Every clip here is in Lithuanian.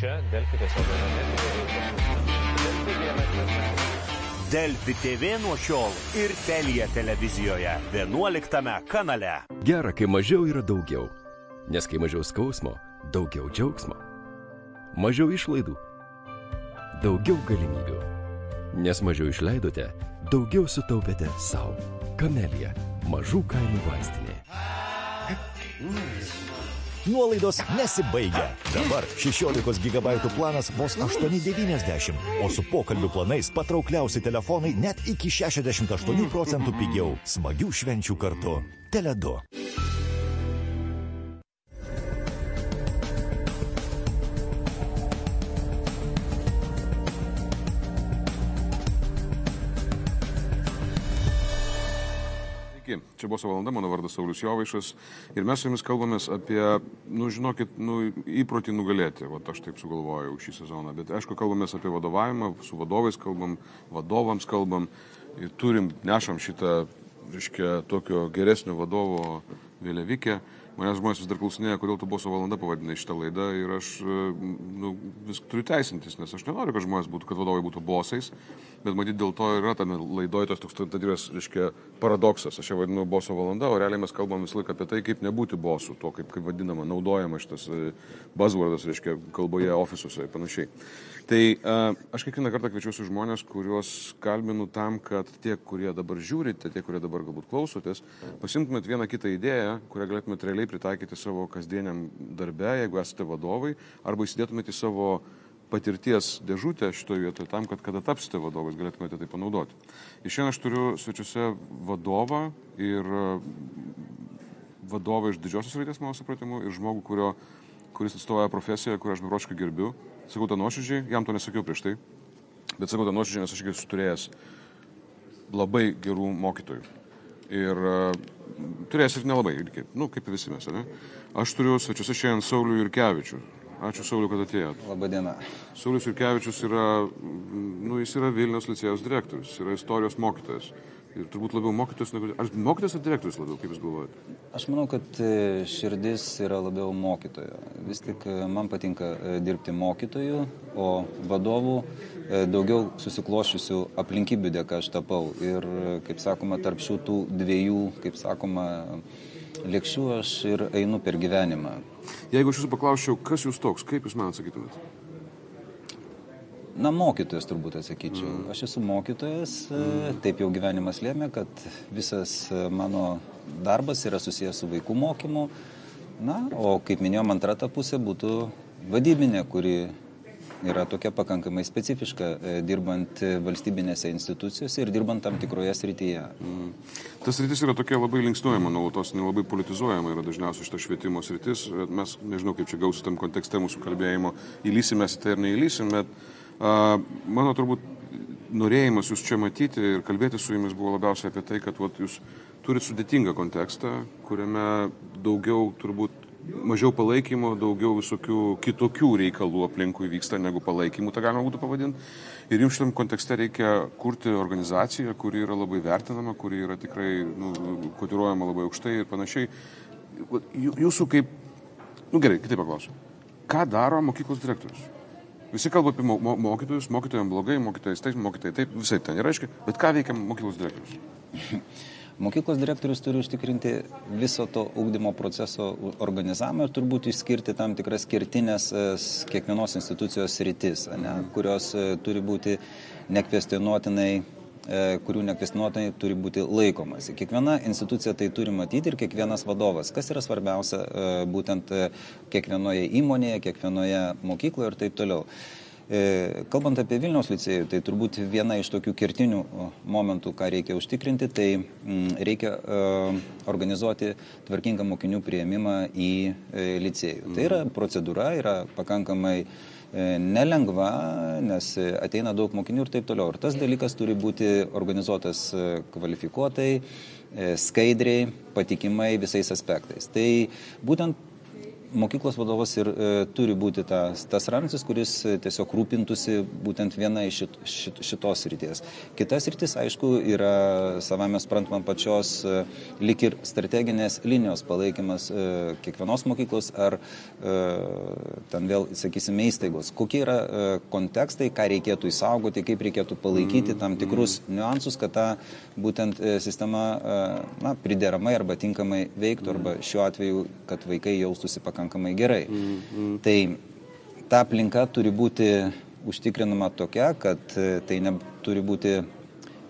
čia Delfi tiesiog Delfi TV nuo šiol ir Telija televizijoje 11 kanale. Gera, kai mažiau yra daugiau. Nes kai mažiau skausmo, daugiau džiaugsmo. Mažiau išlaidų, daugiau galimybių. Nes mažiau išleidote, daugiau sutaupėte savo. Kamelija - mažų kainų vaistinė. Nuolaidos nesibaigia. Dabar 16 GB planas vos 8,90, o su pokalbių planais patraukliausi telefonai net iki 68 procentų pigiau. Smagių švenčių kartu. Teledu. Sveiki, čia buvo valanda, mano vardas Saulis Jovaišas ir mes su jumis kalbamės apie, nu žinokit, nu, įprotį nugalėti, va aš taip sugalvojau šį sezoną, bet aišku, kalbamės apie vadovavimą, su vadovais kalbam, vadovams kalbam ir turim, nešam šitą, reiškia, tokio geresnio vadovo vėliavikę. Manęs žmonės vis dar klausinėja, kodėl tu boso valanda pavadinai šitą laidą ir aš nu, vis turiu teisintis, nes aš nenoriu, kad žmonės būtų, kad vadovai būtų bosais, bet matyt dėl to yra tame laidoje tas toks tadiras, reiškia, paradoksas. Aš ją vadinu boso valanda, o realiai mes kalbam visą laiką apie tai, kaip nebūti bosu, to kaip, kaip vadinama, naudojama šitas buzzwordas, reiškia, kalboje, ofisuose ir panašiai. Tai aš kiekvieną kartą kviečiuosi žmonės, kuriuos kalbinu tam, kad tie, kurie dabar žiūrite, tie, kurie dabar galbūt klausotės, pasimtumėt vieną kitą idėją, kurią galėtumėt realiai pritaikyti savo kasdieniam darbe, jeigu esate vadovai, arba įsidėtumėte į savo patirties dėžutę šitoje vietoje tam, kad kada tapsite vadovais galėtumėte tai panaudoti. Ir šiandien aš turiu svečiuose vadovą ir vadovą iš didžiosios raidės mano supratimu ir žmogų, kurio, kuris atstovauja profesiją, kurią aš beroškai gerbiu. Sakau tą nuoširdžiai, jam to nesakiau prieš tai, bet sakau tą nuoširdžiai, nes aš esu turėjęs labai gerų mokytojų. Ir uh, turėjęs ir nelabai, irgi, nu, kaip visi mes, ne? Aš turiu svečiuose šiandien Saulių Jurkevičių. Ačiū Sauliu, kad atėjote. Labadiena. Saulius Jurkevičius yra, nu, jis yra Vilnius licėjos direktorius, yra istorijos mokytojas. Ir turbūt labiau mokytojas negu... Ar mokytojas ar direktorius labiau, kaip jūs galvojate? Aš manau, kad širdis yra labiau mokytojo. Vis tik man patinka dirbti mokytoju, o vadovų daugiau susiklošiusių aplinkybių dėka aš tapau. Ir, kaip sakoma, tarp šitų dviejų, kaip sakoma, lėkščių aš ir einu per gyvenimą. Jeigu aš jūsų paklausčiau, kas jūs toks, kaip jūs man atsakytumėte? Na, mokytojas turbūt atsakyčiau. Mm. Aš esu mokytojas, mm. taip jau gyvenimas lėmė, kad visas mano darbas yra susijęs su vaikų mokymu. Na, o kaip minėjom, antra ta pusė būtų vadybinė, kuri yra tokia pakankamai specifiška, dirbant valstybinėse institucijose ir dirbant tam tikroje srityje. Mm. Tas sritis yra tokia labai linksniuojama, nuolatos nelabai politizuojama yra dažniausiai šita švietimo sritis. Mes nežinau, kaip čia gausi tam kontekste mūsų kalbėjimo, įlysim mes į tai ar neįlysim, bet Mano turbūt norėjimas jūs čia matyti ir kalbėti su jumis buvo labiausiai apie tai, kad vat, jūs turite sudėtingą kontekstą, kuriame daugiau turbūt mažiau palaikymo, daugiau visokių kitokių reikalų aplinkui vyksta negu palaikymų, tą galima būtų pavadinti. Ir jums šitam kontekste reikia kurti organizaciją, kuri yra labai vertinama, kuri yra tikrai nu, kotiruojama labai aukštai ir panašiai. Jūsų kaip, nu gerai, kitaip paklausiu. Ką daro mokyklos direktorius? Visi kalba apie mo mokytojus, mokytojams blogai, mokytojais taip, mokytojai taip, visai ten yra aiškiai, bet ką veikia mokyklos direktorius? Mokyklos direktorius turi užtikrinti viso to ugdymo proceso organizavimą ir turbūt išskirti tam tikras skirtinės kiekvienos institucijos rytis, ne, kurios turi būti nekvestionuotinai kurių nekvestinuotinai turi būti laikomasi. Kiekviena institucija tai turi matyti ir kiekvienas vadovas. Kas yra svarbiausia būtent kiekvienoje įmonėje, kiekvienoje mokykloje ir taip toliau. Kalbant apie Vilniaus licėjų, tai turbūt viena iš tokių kertinių momentų, ką reikia užtikrinti, tai reikia organizuoti tvarkingą mokinių prieimimą į licėjų. Tai yra procedūra, yra pakankamai nelengva, nes ateina daug mokinių ir taip toliau. Ir tas dalykas turi būti organizuotas kvalifikuotai, skaidriai, patikimai visais aspektais. Tai būtent mokyklos vadovas ir e, turi būti tas, tas ramstis, kuris e, tiesiog rūpintųsi būtent viena iš šit, šit, šitos ryties. Kitas rytis, aišku, yra savame sprantama pačios e, lik ir strateginės linijos palaikymas kiekvienos mokyklos ar ten vėl, sakysime, įstaigos. Kokie yra kontekstai, ką reikėtų įsaugoti, kaip reikėtų palaikyti tam tikrus niuansus, kad ta būtent sistema na, prideramai arba tinkamai veiktų, arba šiuo atveju, kad vaikai jaustųsi pakankamai gerai. Mm, mm. Tai ta aplinka turi būti užtikrinama tokia, kad e, tai neturi būti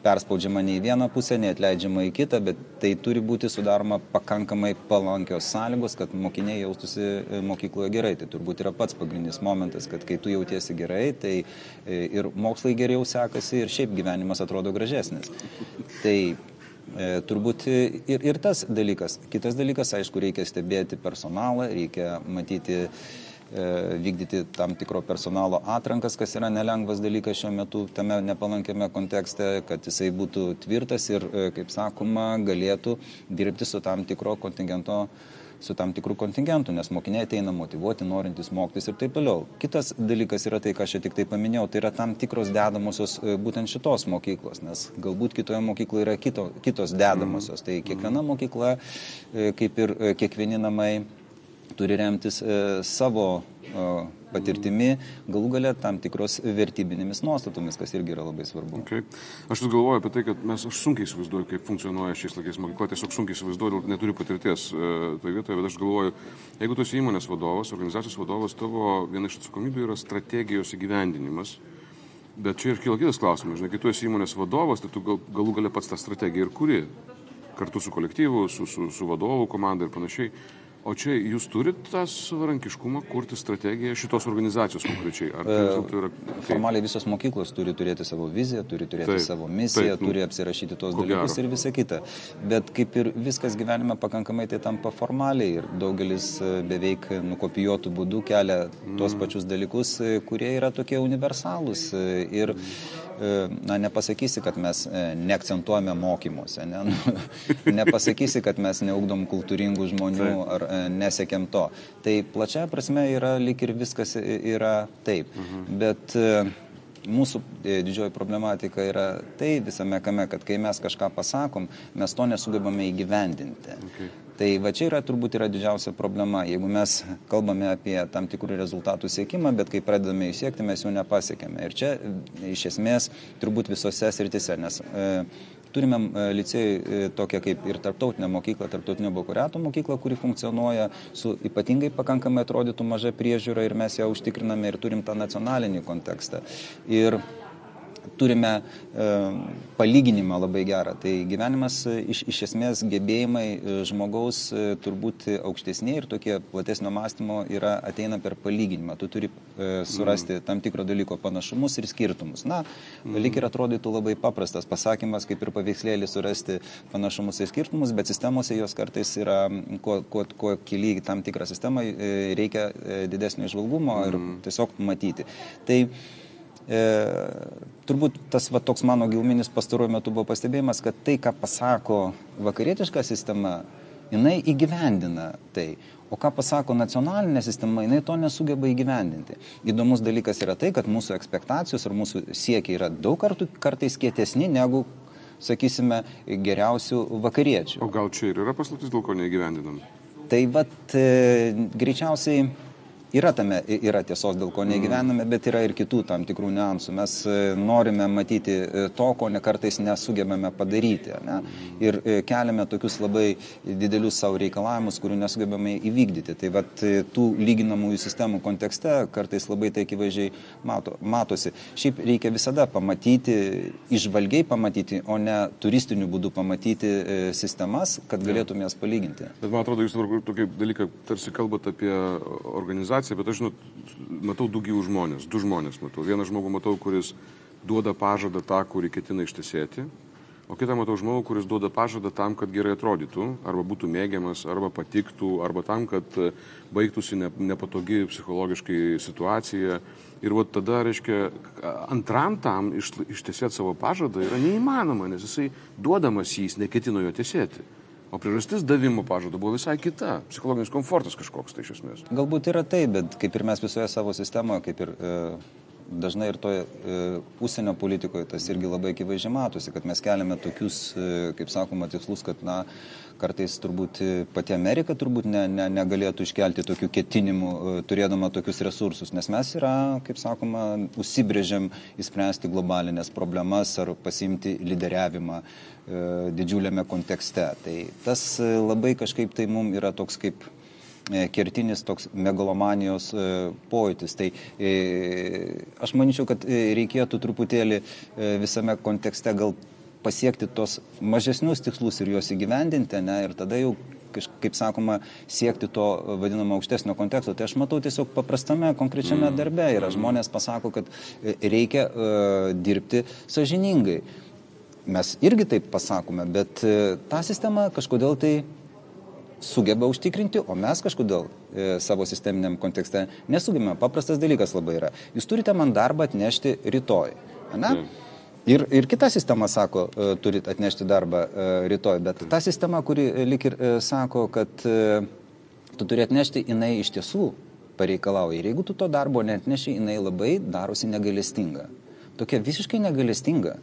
perspaudžiama nei vieną pusę, nei atleidžiama į kitą, bet tai turi būti sudaroma pakankamai palankios sąlygos, kad mokiniai jaustųsi e, mokykloje gerai. Tai turbūt yra pats pagrindinis momentas, kad kai tu jautiesi gerai, tai e, ir mokslai geriau sekasi ir šiaip gyvenimas atrodo gražesnis. Tai turbūt ir, ir tas dalykas. Kitas dalykas, aišku, reikia stebėti personalą, reikia matyti E, vykdyti tam tikro personalo atrankas, kas yra nelengvas dalykas šiuo metu tame nepalankiame kontekste, kad jisai būtų tvirtas ir, e, kaip sakoma, galėtų dirbti su tam tikro kontingento su tam tikrų kontingentų, nes mokiniai ateina motivuoti, norintys mokytis ir taip toliau. Kitas dalykas yra tai, ką aš tik tai paminėjau, tai yra tam tikros dedamosios e, būtent šitos mokyklos, nes galbūt kitoje mokykloje yra kito, kitos dedamosios. Tai kiekviena mokykla, kaip ir kiekvieni namai, turi remtis e, savo patirtimi, galų galę tam tikros vertybinėmis nuostatomis, kas irgi yra labai svarbu. Okay. Aš vis galvoju apie tai, kad mes, aš sunkiai įsivaizduoju, kaip funkcionuoja šiais laikais mokykla, tiesiog sunkiai įsivaizduoju, neturiu patirties e, toje vietoje, bet aš galvoju, jeigu tu esi įmonės vadovas, organizacijos vadovas, tavo viena iš atsakomybių yra strategijos įgyvendinimas. Bet čia ir kyla kitas klausimas, žinai, kai tu esi įmonės vadovas, tai tu gal, galų galę pats tą strategiją ir kuri, kartu su kolektyvu, su, su, su vadovu komanda ir panašiai. O čia jūs turite tą savarankiškumą kurti strategiją šitos organizacijos konkrečiai? Ar tai yra... Kaip? Formaliai visos mokyklos turi turėti savo viziją, turi turėti taip, savo misiją, taip, nu, turi apsirašyti tos dalykus gero. ir visa kita. Bet kaip ir viskas gyvenime pakankamai tai tampa formaliai ir daugelis e, beveik nukopijuotų būdų kelia mm. tuos pačius dalykus, e, kurie yra tokie universalūs. Ir na, nepasakysi, kad mes neakcentuojame mokymuose, ne? nepasakysi, kad mes neugdom kultūringų žmonių ar nesiekėm to. Tai plačia prasme yra lik ir viskas yra taip. Mhm. Bet e, mūsų e, didžioji problematika yra tai visame kame, kad kai mes kažką pasakom, mes to nesugebame įgyvendinti. Okay. Tai va čia yra turbūt yra didžiausia problema. Jeigu mes kalbame apie tam tikrų rezultatų siekimą, bet kai pradedame jų siekti, mes jų nepasiekėme. Ir čia iš esmės turbūt visose sritise, nes e, Turime e, licėjai e, tokią kaip ir tarptautinę mokyklą, tarptautinio bakuriato mokyklą, kuri funkcionuoja su ypatingai pakankamai atrodytų maža priežiūra ir mes ją užtikriname ir turim tą nacionalinį kontekstą. Ir turime e, palyginimą labai gerą. Tai gyvenimas e, iš, iš esmės gebėjimai e, žmogaus turbūt aukštesnė ir tokie platesnio mąstymo yra ateina per palyginimą. Tu turi surasti mm. tam tikro dalyko panašumus ir skirtumus. Na, mm. lik ir atrodytų labai paprastas pasakymas, kaip ir paveikslėlį surasti panašumus ir skirtumus, bet sistemose jos kartais yra, kuo, kuo, kuo kili tam tikrą sistemą, reikia didesnio išvalgumo ir tiesiog matyti. Tai E, turbūt tas va, toks mano giluminis pastaruoju metu buvo pastebėjimas, kad tai, ką pasako vakarietiška sistema, jinai įgyvendina tai. O ką pasako nacionalinė sistema, jinai to nesugeba įgyvendinti. Įdomus dalykas yra tai, kad mūsų ekspektacijos ir mūsų siekiai yra daug kartų kartais kietesni negu, sakysime, geriausių vakariečių. O gal čia ir yra paslaptis, dėl ko neįgyvendinam? Tai vad e, greičiausiai Yra tame, yra tiesos, dėl ko negyvename, bet yra ir kitų tam tikrų niuansų. Mes e, norime matyti e, to, ko nekartais nesugebame padaryti. Ne? Ir e, keliame tokius labai didelius savo reikalavimus, kurių nesugebame įvykdyti. Tai vad tų lyginamųjų sistemų kontekste kartais labai tai akivaizdžiai mato, matosi. Šiaip reikia visada pamatyti, išvalgiai pamatyti, o ne turistiniu būdu pamatyti sistemas, kad galėtume jas palyginti. Bet man atrodo, jūs tokį dalyką tarsi kalbate apie organizaciją organizacija, bet aš žinot, matau du gyvų žmonės, du žmonės matau. Vieną žmogų matau, kuris duoda pažadą tą, kurį ketina ištesėti, o kitą matau žmogų, kuris duoda pažadą tam, kad gerai atrodytų, arba būtų mėgiamas, arba patiktų, arba tam, kad e, baigtųsi nepatogi psichologiškai situacija. Ir va tada, reiškia, antram tam ištesėti savo pažadą yra neįmanoma, nes jisai duodamas jis neketino jo tiesėti. O priežastis davimo pažado buvo visai kita. Psichologinis komfortas kažkoks tai iš esmės. Galbūt yra tai, bet kaip ir mes visoje savo sistemoje, kaip ir e, dažnai ir toje e, užsienio politikoje tas irgi labai akivaizdžiai matosi, kad mes keliame tokius, e, kaip sakoma, tikslus, kad, na, kartais turbūt e, pati Amerika turbūt ne, ne, negalėtų iškelti tokių ketinimų, turėdama tokius resursus, nes mes yra, kaip sakoma, užsibrėžiam įspręsti globalinės problemas ar pasimti lyderiavimą e, didžiuliame kontekste. Tai tas labai kažkaip tai mums yra toks kaip kertinis toks megalomanijos e, pojūtis. Tai aš manyčiau, kad reikėtų truputėlį visame kontekste gal pasiekti tos mažesnius tikslus ir juos įgyvendinti, ne, ir tada jau kaip sakoma, siekti to vadinamo aukštesnio konteksto. Tai aš matau tiesiog paprastame, konkrečiame mm. darbe ir žmonės pasako, kad e, reikia uh, dirbti sažiningai. Mes irgi taip pasakome, bet uh, tą sistemą kažkodėl tai sugeba užtikrinti, o mes kažkodėl e, savo sisteminiam kontekste nesugebame. Paprastas dalykas labai yra. Jūs turite man darbą atnešti rytoj. Ne? Mm. Ir, ir kita sistema sako, e, turit atnešti darbą e, rytoj, bet ta sistema, kuri lik ir e, sako, kad tu turi atnešti, jinai iš tiesų pareikalauja. Ir jeigu tu to darbo netneši, jinai labai darosi negalestinga. Tokia visiškai negalestinga.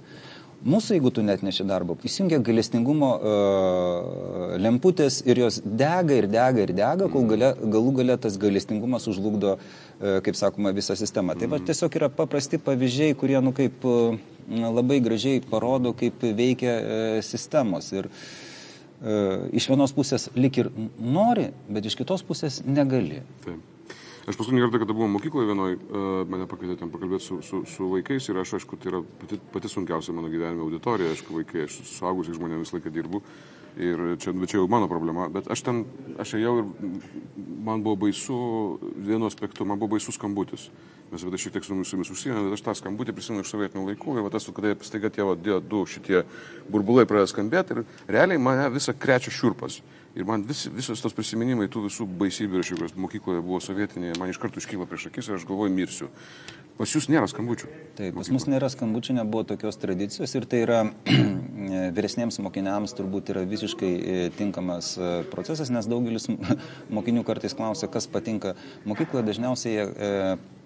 Mūsų, jeigu tu net neši darbo, įsijungia galestingumo uh, lemputės ir jos dega ir dega ir dega, kol gale, galų gale tas galestingumas užlugdo, uh, kaip sakoma, visą sistemą. Tai va tiesiog yra paprasti pavyzdžiai, kurie, nu, kaip uh, labai gražiai parodo, kaip veikia uh, sistemos. Ir uh, iš vienos pusės lik ir nori, bet iš kitos pusės negali. Taip. Aš paskutinį kartą, kada buvau mokykloje vienoje, mane pakvietė ten pakalbėti su, su, su vaikais ir aš, aišku, tai yra pati, pati sunkiausia mano gyvenime auditorija, aišku, vaikai, aš su suaugusiais žmonėmis visą laiką dirbu ir čia, čia jau mano problema, bet aš ten, aš ėjau ir man buvo baisu, vienu aspektu, man buvo baisus skambutis. Mes tada šiek tiek su jumis užsienėme, bet aš tą skambutį prisimenu iš sovietinių laikų ir tas, kada staiga tie va, du šitie burbulai pradėjo skambėti ir realiai mane visą krečia šiurpas. Ir man vis, visos tos prisiminimai tų visų baisybių, kurios mokykloje buvo sovietinėje, man iš karto iškyla prieš akis ir aš galvoju, mirsiu. Pas jūs nėra skambučių. Taip, pas mus nėra skambučių, nebuvo tokios tradicijos ir tai yra vyresniems mokiniams turbūt yra visiškai e, tinkamas e, procesas, nes daugelis mokinių kartais klausia, kas patinka. Mokykloje dažniausiai e,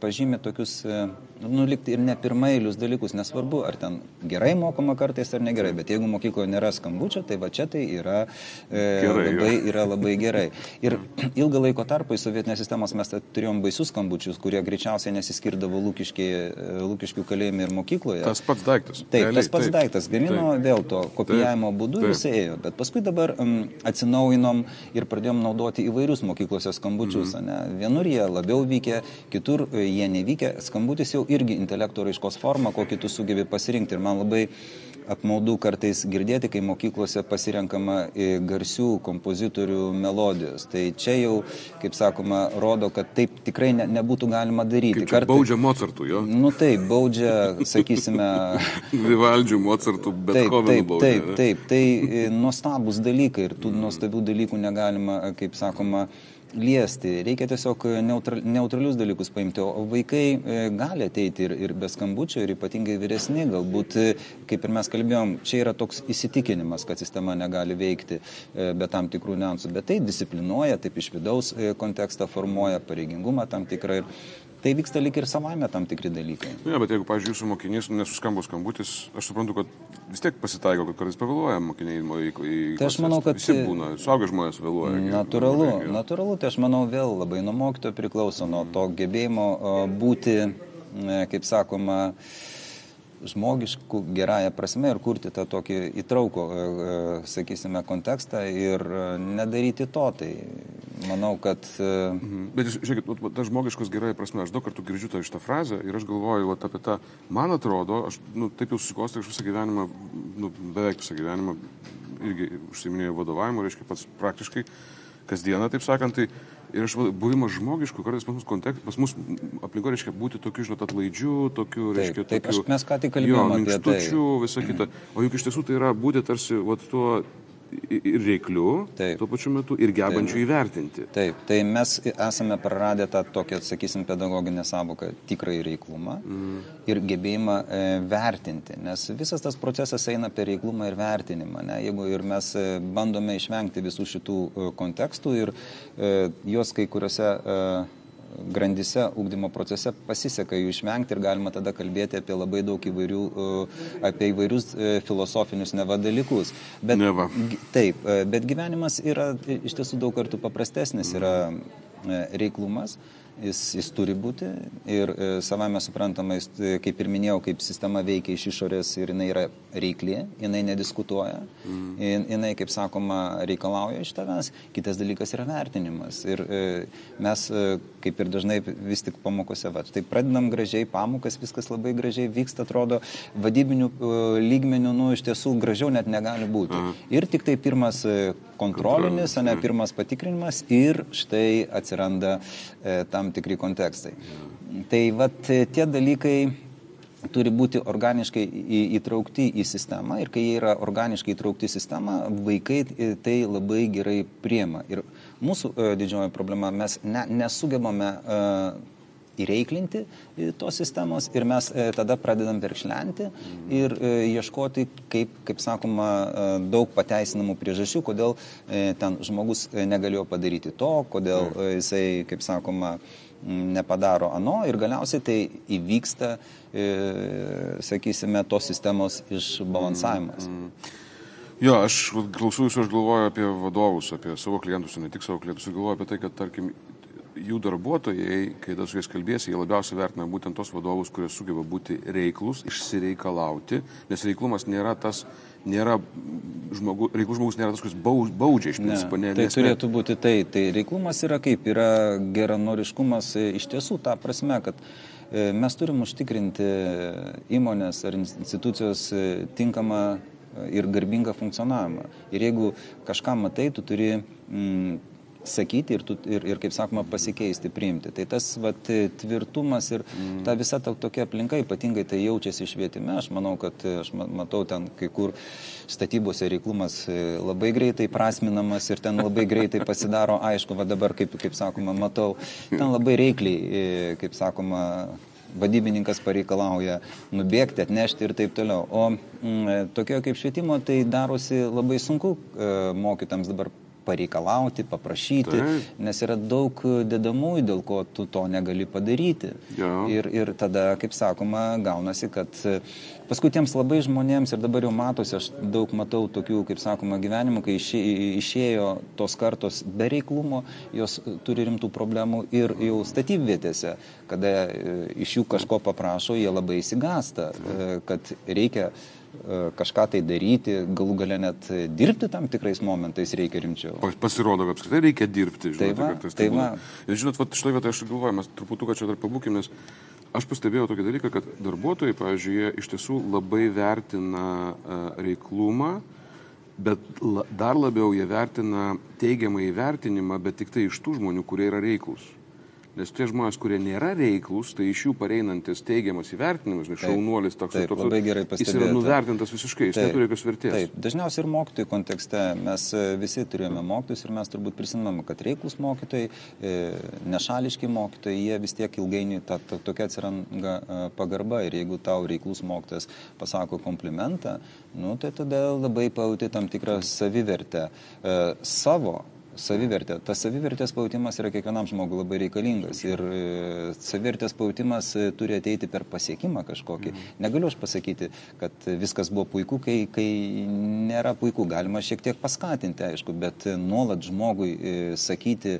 pažymė tokius, e, nu, likti ir ne pirmailius dalykus, nesvarbu, ar ten gerai mokoma kartais ar negerai, bet jeigu mokykloje nėra skambučio, tai va čia tai yra, gerai, labai, jo. yra labai gerai. Ir ilgą laiko tarpą į sovietinės sistemos mes turėjom baisius skambučius, kurie greičiausiai nesiskirdavo lūkiškių kalėjime ir mokykloje. Tas pats daiktas. Taip, Realiai, tas pats taip, daiktas. Gamino taip, vėl to kopijavimo taip, būdu jis ėjo, bet paskui dabar um, atsinaujinom ir pradėjom naudoti įvairius mokyklose skambučius. Mm -hmm. Vienur jie labiau vykė, kitur jie nevykę, skambutis jau irgi intelekto raiškos forma, kokį tu sugebi pasirinkti. Ir man labai apmaudu kartais girdėti, kai mokyklose pasirenkama garsių kompozitorių melodijos. Tai čia jau, kaip sakoma, rodo, kad taip tikrai ne, nebūtų galima daryti. Kartais baudžia Mozartų, jo? Nu taip, baudžia, sakysime. Vivaldžių, Mozartų, bet taip, taip, baudžia, taip, taip, tai e, nuostabus dalykai ir tų nuostabių dalykų negalima, kaip sakoma, liesti, reikia tiesiog neutral, neutralius dalykus paimti, o vaikai e, gali ateiti ir, ir be skambučio, ir ypatingai vyresni, galbūt, e, kaip ir mes kalbėjom, čia yra toks įsitikinimas, kad sistema negali veikti e, be tam tikrų niuansų, bet tai disciplinuoja, taip iš vidaus kontekstą formuoja, pareigingumą tam tikrą ir tai vyksta lik ir savame tam tikri dalykai. Ne, ja, bet jeigu, pavyzdžiui, jūsų mokinys nesuskambo skambutis, aš suprantu, kad vis tiek pasitaiko, kad kartais pavėluoja mokiniai į, į tai aš manau, kad visi būna, suaugę žmonės vėluoja. Natūralu, gi, natūralu, tai aš manau vėl labai nuo mokytojo priklauso, nuo to gebėjimo būti, kaip sakoma, žmogiškų gerąją prasme ir kurti tą tokį įtraukų, e, e, sakysime, kontekstą ir e, nedaryti to. Tai manau, kad... Mhm. Bet žiūrėkit, ta žmogiškos gerąją prasme, aš daug kartų girdžiu tą šitą frazę ir aš galvoju vat, apie tą, man atrodo, aš nu, taip jau susikostau, aš visą gyvenimą, nu, beveik visą gyvenimą irgi užsiminėjau vadovavimu, reiškia pats praktiškai kasdieną, taip sakant, tai Ir aš buvimas žmogišku, kartais pas mus kontekstas, pas mus aplinko reiškia būti tokiu, žinot, atlaidžiu, tokiu, reiškia, taip, tokiu. Taip, mes ką tik kalbėjome apie tai. visą kitą. O juk iš tiesų tai yra būti tarsi, vat, tuo ir reikliu, Taip. tuo pačiu metu ir gebančiu Taip. įvertinti. Taip, tai mes esame praradę tą tokią, sakysim, pedagoginę savoką tikrai reiklumą mm. ir gebėjimą e, vertinti, nes visas tas procesas eina per reiklumą ir vertinimą. Ne? Jeigu ir mes e, bandome išvengti visų šitų e, kontekstų ir e, juos kai kuriuose e, grandise ugdymo procese pasiseka jų išvengti ir galima tada kalbėti apie labai daug įvairių, e, apie įvairius e, filosofinius neva dalykus. Bet, neva. Taip, e, bet gyvenimas yra iš tiesų daug kartų paprastesnis, yra reiklumas jis, jis turi būti ir e, savame suprantama, jis, e, kaip ir minėjau, kaip sistema veikia iš išorės ir jinai yra reikli, jinai nediskutuoja, mm. jinai, kaip sakoma, reikalauja iš tavęs. Kitas dalykas yra vertinimas. Ir e, mes, kaip ir dažnai vis tik pamokose, va, tai pradedam gražiai pamokas, viskas labai gražiai vyksta, atrodo, vadybinių lygmenių, nu, iš tiesų gražiau net negali būti. Mm. Ir tik tai pirmas kontrolinis, o ne pirmas patikrinimas ir štai atsiranda tam tikri kontekstai. Tai vat tie dalykai turi būti organiškai įtraukti į sistemą ir kai jie yra organiškai įtraukti į sistemą, vaikai tai labai gerai priema. Ir mūsų e, didžioji problema, mes ne, nesugebame e, įreiklinti e, tos sistemos ir mes e, tada pradedam verkšlenti ir e, ieškoti, kaip, kaip sakoma, daug pateisinamų priežasčių, kodėl ten žmogus negalėjo padaryti to, kodėl jisai, kaip sakoma, nepadaro ano ir galiausiai tai įvyksta, sakysime, tos sistemos išbalansavimas. Mm, mm. Jo, aš klausau jūsų, aš galvoju apie vadovus, apie savo klientus, ne tik savo klientus, galvoju apie tai, kad, tarkim, jų darbuotojai, kai su jais kalbėsi, jie labiausiai vertina būtent tos vadovus, kurie sugeba būti reiklus, išsireikalauti, nes reiklumas nėra tas, nėra žmogus, reiklus žmogus nėra tas, kuris baudžia iš principo. Ne, tai nes, turėtų būti tai. Tai reiklumas yra kaip, yra geranoriškumas e, iš tiesų tą prasme, kad e, mes turim užtikrinti įmonės ar institucijos e, tinkamą ir garbingą funkcionavimą. Ir jeigu kažką matai, tu turi mm, sakyti ir, tu, ir, ir, kaip sakoma, pasikeisti, priimti. Tai tas vat, tvirtumas ir mm. ta visa ta, tokia aplinka, ypatingai tai jaučiasi švietime, aš manau, kad aš matau ten kai kur statybose reiklumas e, labai greitai prasminamas ir ten labai greitai pasidaro, aišku, va dabar, kaip, kaip sakoma, matau, ten labai reikliai, e, kaip sakoma, vadybininkas pareikalauja nubėgti, atnešti ir taip toliau. O mm, tokio kaip švietimo tai darosi labai sunku e, mokytams dabar pareikalauti, paprašyti, Taip. nes yra daug dedamųjų, dėl ko tu to negali padaryti. Ja. Ir, ir tada, kaip sakoma, gaunasi, kad paskui tiems labai žmonėms, ir dabar jau matosi, aš daug matau tokių, kaip sakoma, gyvenimų, kai išėjo tos kartos be reiklumo, jos turi rimtų problemų ir jau statybvietėse, kada e, iš jų kažko paprašo, jie labai įsigasta, e, kad reikia kažką tai daryti, galų gale net dirbti tam tikrais momentais reikia rimčiau. Pasirodo, kad apskritai reikia dirbti. Žinote, tai kartais, tai va. Ir žinot, va, štai vietoje aš galvoju, mes truputuką čia dar pabūkim, nes aš pastebėjau tokį dalyką, kad darbuotojai, pavyzdžiui, jie iš tiesų labai vertina uh, reiklumą, bet la, dar labiau jie vertina teigiamą įvertinimą, bet tik tai iš tų žmonių, kurie yra reiklus. Nes tie žmonės, kurie nėra reiklus, tai iš jų pareinantis teigiamas įvertinimas, nes šaunuolis toks taip, toks, labai gerai pastebėta. Jis yra nuvertintas visiškai, jis taip, neturi jokios vertės. Taip, dažniausiai ir mokytojų kontekste mes e, visi turėjome mokytojus ir mes turbūt prisimename, kad reiklus mokytojai, e, nešališki mokytojai, jie vis tiek ilgainiui ta, ta, tokia atsiranda e, pagarba ir jeigu tau reiklus mokytas pasako komplimentą, nu, tai tada labai pajauti tam tikrą savivertę savo savivertė. Tas savivertės pautimas yra kiekvienam žmogui labai reikalingas ir e, savivertės pautimas e, turi ateiti per pasiekimą kažkokį. Mhm. Negaliu aš pasakyti, kad viskas buvo puiku, kai, kai nėra puiku. Galima šiek tiek paskatinti, aišku, bet nuolat žmogui e, sakyti,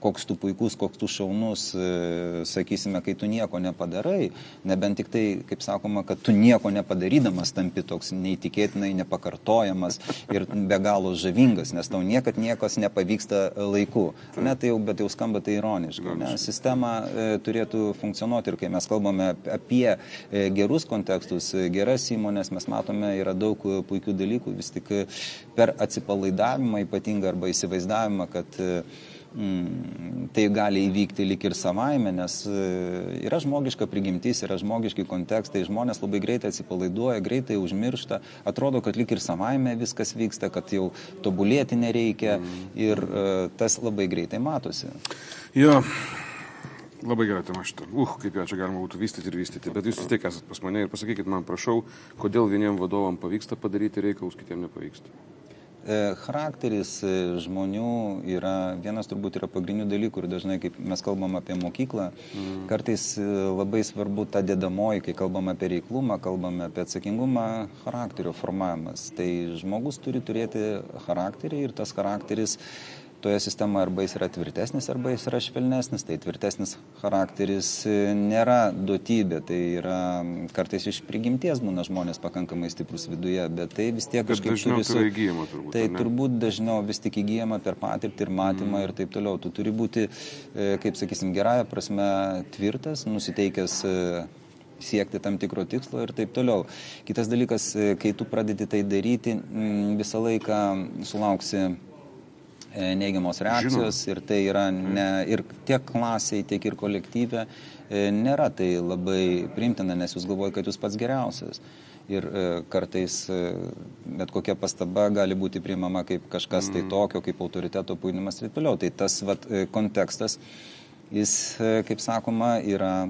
koks tu puikus, koks tu šaunus, e, sakysime, kai tu nieko nepadarai, nebent tik tai, kaip sakoma, kad tu nieko nepadarydamas tampi toks neįtikėtinai nepakartojamas ir be galo žavingas, nes tau niekad niekas nepavyksta laiku. Ne, tai jau, bet jau skamba tai ironiškai. Ne? Sistema e, turėtų funkcionuoti ir kai mes kalbame apie e, gerus kontekstus, geras įmonės, mes matome, yra daug puikių dalykų, vis tik per atsipalaidavimą ypatingą arba įsivaizdavimą, kad tai gali įvykti lik ir savaime, nes e, yra žmogiška prigimtis, yra žmogiški kontekstai, žmonės labai greitai atsipalaiduoja, greitai užmiršta, atrodo, kad lik ir savaime viskas vyksta, kad jau tobulėti nereikia ir e, tas labai greitai matosi. Jo, labai gera tema šitą. Uh, kaip ją čia galima būtų vystyti ir vystyti. Bet jūs vis tiek esate pas mane ir pasakykit man, prašau, kodėl vieniem vadovam pavyksta padaryti reikalus, kitiem nepavyksta. E, charakteris e, žmonių yra vienas turbūt yra pagrindinių dalykų ir dažnai, kaip mes kalbam apie mokyklą, mm. kartais e, labai svarbu ta dedamoji, kai kalbam apie reiklumą, kalbam apie atsakingumą, charakterio formavimas. Tai žmogus turi turėti charakterį ir tas charakteris toje sistemoje arba jis yra tvirtesnis, arba jis yra švelnesnis. Tai tvirtesnis charakteris e, nėra duotybė, tai yra kartais iš prigimties būna žmonės pakankamai stiprus viduje, bet tai vis tiek kažkaip turi su... įgyjama turbūt. Tai ne? turbūt dažniau vis tik įgyjama per patirtį ir matymą mm. ir taip toliau. Tu turi būti, e, kaip sakysim, gerąją prasme tvirtas, nusiteikęs e, siekti tam tikro tikslo ir taip toliau. Kitas dalykas, kai tu pradedi tai daryti, visą laiką sulauksi neigiamos reakcijos Žinoma. ir tai yra ne, ir tiek klasiai, tiek ir kolektyve e, nėra tai labai primtina, nes jūs galvojate, kad jūs pats geriausias. Ir e, kartais bet kokia pastaba gali būti priimama kaip kažkas tai mm. tokio, kaip autoriteto puinimas ir taip toliau. Tai tas vat, kontekstas, jis, kaip sakoma, yra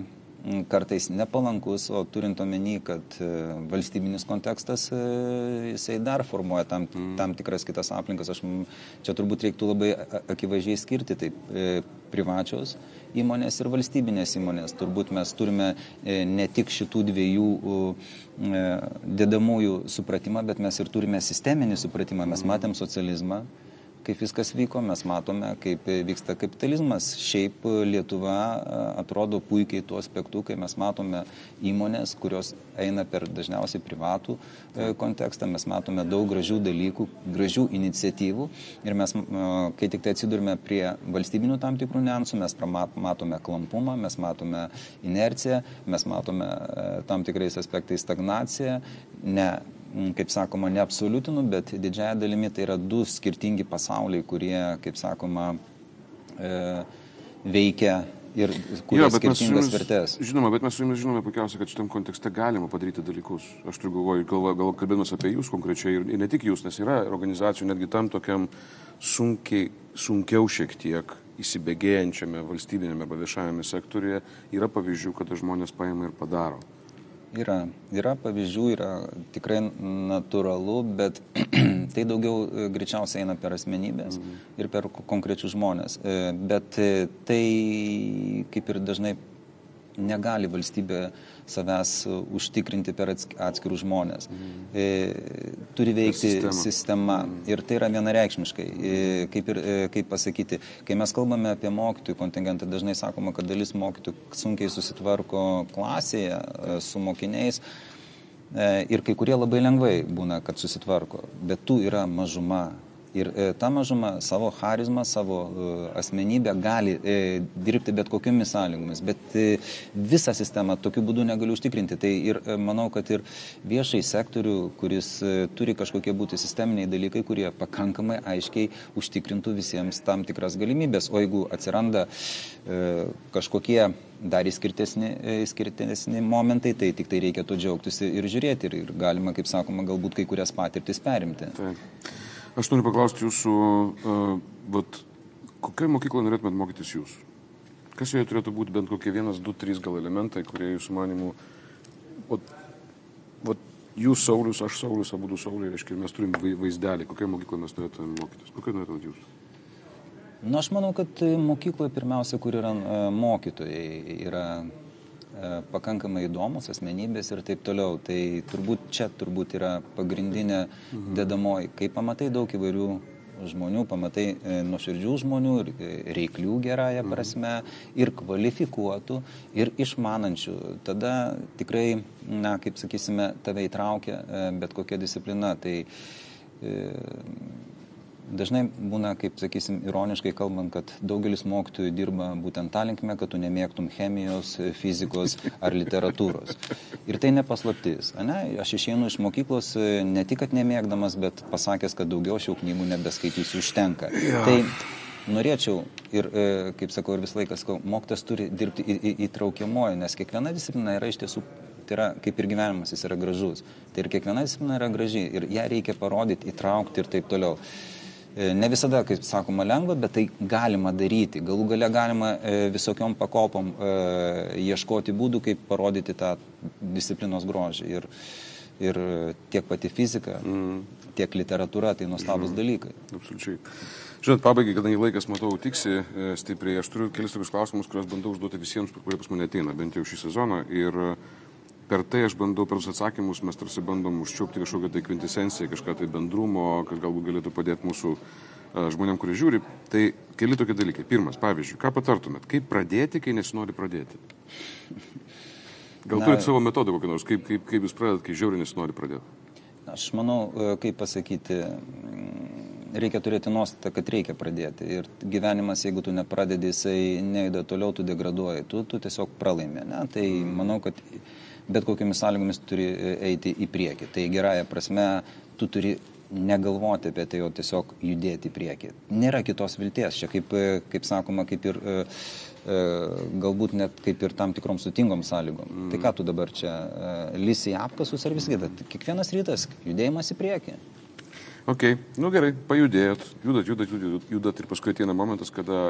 kartais nepalankus, o turint omeny, kad e, valstybinis kontekstas e, jisai dar formuoja tam, mm. tam tikras kitas aplinkas. Aš čia turbūt reiktų labai akivaizdžiai skirti taip e, privačios įmonės ir valstybinės įmonės. Turbūt mes turime ne tik šitų dviejų dedamųjų supratimą, bet mes ir turime sisteminį supratimą. Mes matėm socializmą kaip viskas vyko, mes matome, kaip vyksta kapitalizmas. Šiaip Lietuva atrodo puikiai tuo aspektu, kai mes matome įmonės, kurios eina per dažniausiai privatų e, kontekstą, mes matome daug gražių dalykų, gražių iniciatyvų. Ir mes, kai tik tai atsidurime prie valstybinių tam tikrų niansų, mes matome klampumą, mes matome inerciją, mes matome e, tam tikrais aspektais stagnaciją, ne kaip sakoma, neabsoliutinu, bet didžiaja dalimi tai yra du skirtingi pasauliai, kurie, kaip sakoma, e, veikia ir kuria skirtingas jumis, vertės. Žinoma, bet mes su jumis žinome puikiausiai, kad šitam kontekste galima padaryti dalykus. Aš turiu galvoju, gal, gal kalbėdamas apie jūs konkrečiai ir, ir ne tik jūs, nes yra organizacijų netgi tam tokiam sunkiai, sunkiau šiek tiek įsibėgėjančiame valstybinėme arba viešajame sektoriuje yra pavyzdžių, kada žmonės paima ir padaro. Yra, yra pavyzdžių, yra tikrai natūralu, bet tai daugiau e, greičiausiai eina per asmenybės mhm. ir per konkrečius žmonės. E, bet e, tai kaip ir dažnai negali valstybė savęs užtikrinti per atskirus žmonės. Mm. E, turi veikti sistema, sistema. Mm. ir tai yra vienareikšmiškai. E, kaip, ir, e, kaip pasakyti, kai mes kalbame apie mokytojų kontingentą, dažnai sakoma, kad dalis mokytojų sunkiai susitvarko klasėje e, su mokiniais. E, ir kai kurie labai lengvai būna, kad susitvarko, bet tų yra mažuma Ir e, ta mažuma savo charizmą, savo e, asmenybę gali e, dirbti bet kokiomis sąlygomis, bet visą sistemą tokiu būdu negaliu užtikrinti. Tai ir manau, kad ir viešai sektorių, kuris turi kažkokie būti sisteminiai dalykai, kurie pakankamai aiškiai užtikrintų visiems tam tikras galimybės. O jeigu atsiranda kažkokie dar išskirtesni, išskirtesni momentai, tai tik tai reikia to džiaugtis ir žiūrėti ir, ir galima, kaip sakoma, galbūt kai kurias patirtis perimti. Taip. Aš noriu paklausti jūsų, vat, kokioje mokykloje norėtumėt mokytis jūs? Kas joje turėtų būti bent kokie vienas, du, trys gal elementai, kurie jūsų manimų, vat, vat, jūs Saulis, aš Saulis, abu du Sauliai, reiškia, mes turim vaizdelį, kokioje mokykloje mes turėtume mokytis, kokioje norėtumėt jūs? Na, aš manau, kad mokykloje pirmiausia, kur yra mokytojai, yra E, pakankamai įdomus, asmenybės ir taip toliau. Tai turbūt čia turbūt yra pagrindinė mhm. dedamoji. Kai pamatai daug įvairių žmonių, pamatai e, nuoširdžių žmonių, e, reiklių gerąją mhm. prasme ir kvalifikuotų, ir išmanančių, tada tikrai, na, kaip sakysime, tave įtraukia bet kokia disciplina. Tai, Dažnai būna, kaip sakysim, ironiškai kalbant, kad daugelis mokytojų dirba būtent tą linkme, kad tu nemėgtum chemijos, fizikos ar literatūros. Ir tai nepaslaptis. Ne? Aš išeinu iš mokyklos ne tik, kad nemėgdamas, bet pasakęs, kad daugiau šių knygų nebeskaitysiu, užtenka. Ja. Tai norėčiau ir, e, kaip sakau, ir visą laiką sakau, mokytas turi dirbti į, į, įtraukiamoji, nes kiekviena disciplina yra iš tiesų, tai yra kaip ir gyvenimas, jis yra gražus. Tai ir kiekviena disciplina yra graži ir ją reikia parodyti, įtraukti ir taip toliau. E, ne visada, kaip sakoma, lengva, bet tai galima daryti. Galų gale galima e, visokiom pakopom ieškoti būdų, kaip parodyti tą disciplinos grožį. Ir, ir tiek pati fizika, mm. tiek literatūra, tai nuostabus mm. dalykai. Absoliučiai. Žinot, pabaigai, kadangi laikas, matau, tiksi e, stipriai, aš turiu kelis tokius klausimus, kuriuos bandau užduoti visiems, kurie pas mane ateina, bent jau šį sezoną. Ir e, per tai aš bandau, per visus atsakymus, mes tarsi bandom užčiaupti kažkokią tai kvintesenciją, kažką tai bendrumo, kas galbūt galėtų padėti mūsų e, žmonėm, kurie žiūri. Tai keli tokie dalykai. Pirmas, pavyzdžiui, ką patartumėt, kaip pradėti, kai nesinori pradėti? Gal turit savo metodą kokį nors, kaip, kaip, kaip jūs pradedat, kai žiauriai nesinori pradėti? Aš manau, kaip pasakyti, reikia turėti nuostatą, kad reikia pradėti. Ir gyvenimas, jeigu tu nepradedi, jisai neįda toliau, tu degraduoji, tu, tu tiesiog pralaimi. Ne? Tai manau, kad bet kokiamis sąlygomis turi e, eiti į priekį. Tai gerąją prasme, tu turi negalvoti apie tai, o tiesiog judėti į priekį. Nėra kitos vilties. Čia, kaip, e, kaip sakoma, kaip ir e, galbūt net kaip ir tam tikrom sutingom sąlygom. Mm. Tai ką tu dabar čia, lysi į apkasus ar visgi, kiekvienas rytas judėjimas į priekį. Ok, nu gerai, pajudėjot, judat, judat, judat, judat ir paskui ateina momentas, kada,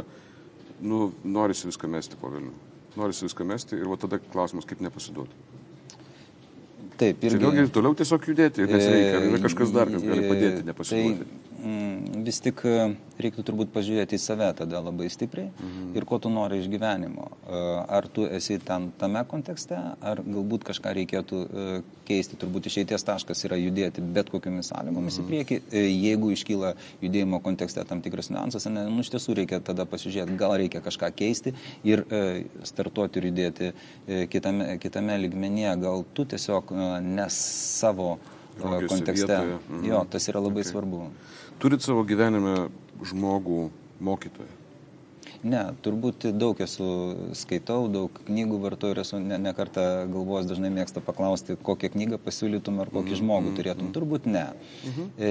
nu, norisi viską mesti po Vilnių. Norisi viską mesti ir va tada klausimas, kaip nepasiduoti. Taip, ir... Čia vėlgi toliau tiesiog judėti, nes reikia, ar yra kažkas dar, kas gali padėti nepasiduoti. Tai mm, vis tik e, reiktų turbūt pažiūrėti į save tada labai stipriai mhm. ir ko tu nori iš gyvenimo. E, ar tu esi ten tame kontekste, ar galbūt kažką reikėtų e, keisti. Turbūt išeities taškas yra judėti bet kokiamis sąlygomis mhm. į priekį. Jeigu iškyla judėjimo kontekste tam tikras niuansas, ne, nu, iš tiesų reikia tada pasižiūrėti, gal reikia kažką keisti ir startuoti ir judėti kitame, kitame ligmenyje. Gal tu tiesiog ne savo Žmogiuose kontekste. Vietoje. Mhm. Jo, tas yra labai okay. svarbu. Turit savo gyvenime žmogų mokytoją? Ne, turbūt daug esu skaitau, daug knygų vartoju ir esu ne, ne kartą galvos dažnai mėgsta paklausti, kokią knygą pasiūlytum ar kokį -hmm. žmogų mhm, turėtum. -hmm. Turbūt ne. E,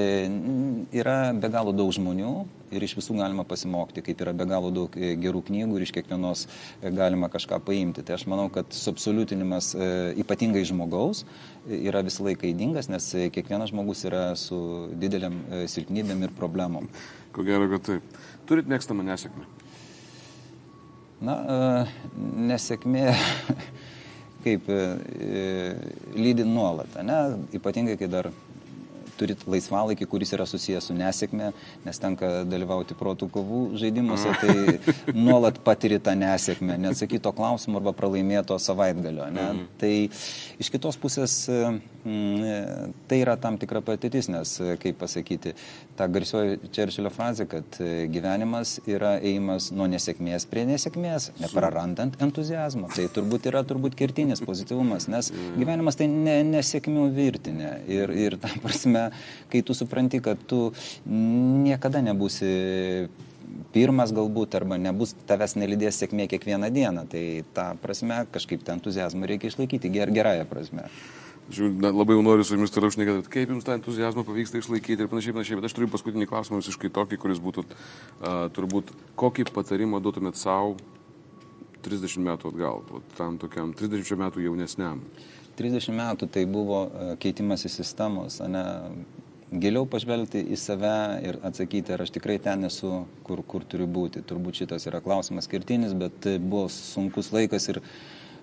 yra be galo daug žmonių ir iš visų galima pasimokti, kaip yra be galo daug e, gerų knygų ir iš kiekvienos e, galima kažką paimti. Tai aš manau, kad suabsoliutinimas e, ypatingai žmogaus yra visą laiką įdingas, nes kiekvienas žmogus yra su dideliam silpnybėm ir problemom. Ko gero, kad taip. Turit mėgstamą nesėkmę? Na, e, nesėkmė kaip e, lydi nuolat, ne? ypatingai kai dar turit laisvalaikį, kuris yra susijęs su nesėkme, nes tenka dalyvauti protų kovų žaidimuose, tai nuolat patiri tą nesėkmę, neatsakyto klausimo arba pralaimėto savaitgalio. Ne? Mhm. Tai iš kitos pusės mm, tai yra tam tikra patirtis, nes, kaip pasakyti, ta garsioji Čerčilio frazė, kad gyvenimas yra ėjimas nuo nesėkmės prie nesėkmės, neprarandant entuzijazmo. Tai turbūt yra turbūt kertinis pozityvumas, nes mhm. gyvenimas tai ne, nesėkmių virtinė. Ir, ir tam prasme kai tu supranti, kad tu niekada nebūsi pirmas galbūt, arba nebus tavęs nelydės sėkmė kiekvieną dieną. Tai tą prasme kažkaip tą entuzijazmą reikia išlaikyti ger, gerąją prasme. Žiūrėjau, labai jau noriu su jumis toliau šnekėti, kaip jums tą entuzijazmą pavyksta išlaikyti ir panašiai, panašiai, bet aš turiu paskutinį klausimą visiškai tokį, kuris būtų uh, turbūt, kokį patarimą duotumėt savo 30 metų atgal, tam tokiam 30 metų jaunesniam. 30 metų tai buvo e, keitimas į sistemos, ne, giliau pažvelgti į save ir atsakyti, ar aš tikrai ten esu, kur, kur turiu būti. Turbūt šitas yra klausimas skirtinis, bet tai buvo sunkus laikas ir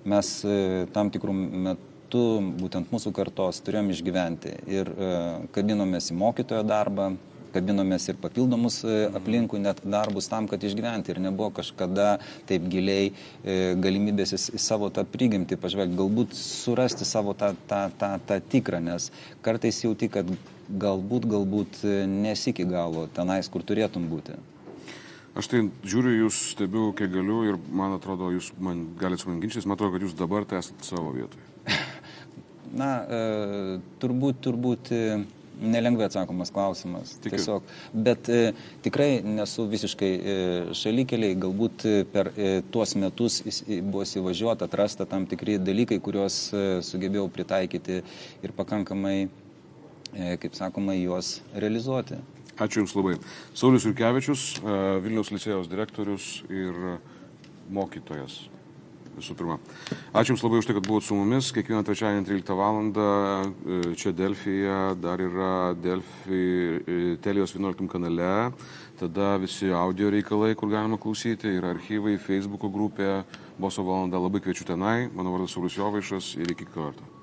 mes e, tam tikrų metų, būtent mūsų kartos, turėjom išgyventi ir e, kabinomės į mokytojo darbą, kabinomės ir papildomus e, aplinkui net darbus tam, kad išgyventi ir nebuvo kažkada taip giliai e, galimybės į savo tą prigimtį pažvelgti, galbūt surasti savo tą, tą, tą, tą tikrą, nes kartais jauti, kad galbūt, galbūt e, nesiki galo tenais, kur turėtum būti. Aš tai žiūriu, jūs stebiu, kiek galiu ir man atrodo, jūs man galite su man ginčytis, man atrodo, kad jūs dabar tai esate savo vietoje. Na, turbūt, turbūt. E, nelengvai atsakomas klausimas. Tikiu. Tiesiog. Bet e, tikrai nesu visiškai e, šalikeliai, galbūt e, per e, tuos metus buvo įsivažiuota, atrasta tam tikri dalykai, kuriuos e, sugebėjau pritaikyti ir pakankamai, e, kaip sakoma, juos realizuoti. Ačiū Jums labai. Saulis Jurkevičius, e, Vilniaus licėjaus direktorius ir mokytojas. Visų pirma. Ačiū Jums labai už tai, kad buvote su mumis. Kiekvieną trečiadienį 13 val. čia Delfija, dar yra Delfi e, Telijos 11 kanale. Tada visi audio reikalai, kur galima klausyti, yra archyvai, Facebook'o grupė, Boso valanda. Labai kviečiu tenai. Mano vardas Saulis Jovaišas ir iki karto.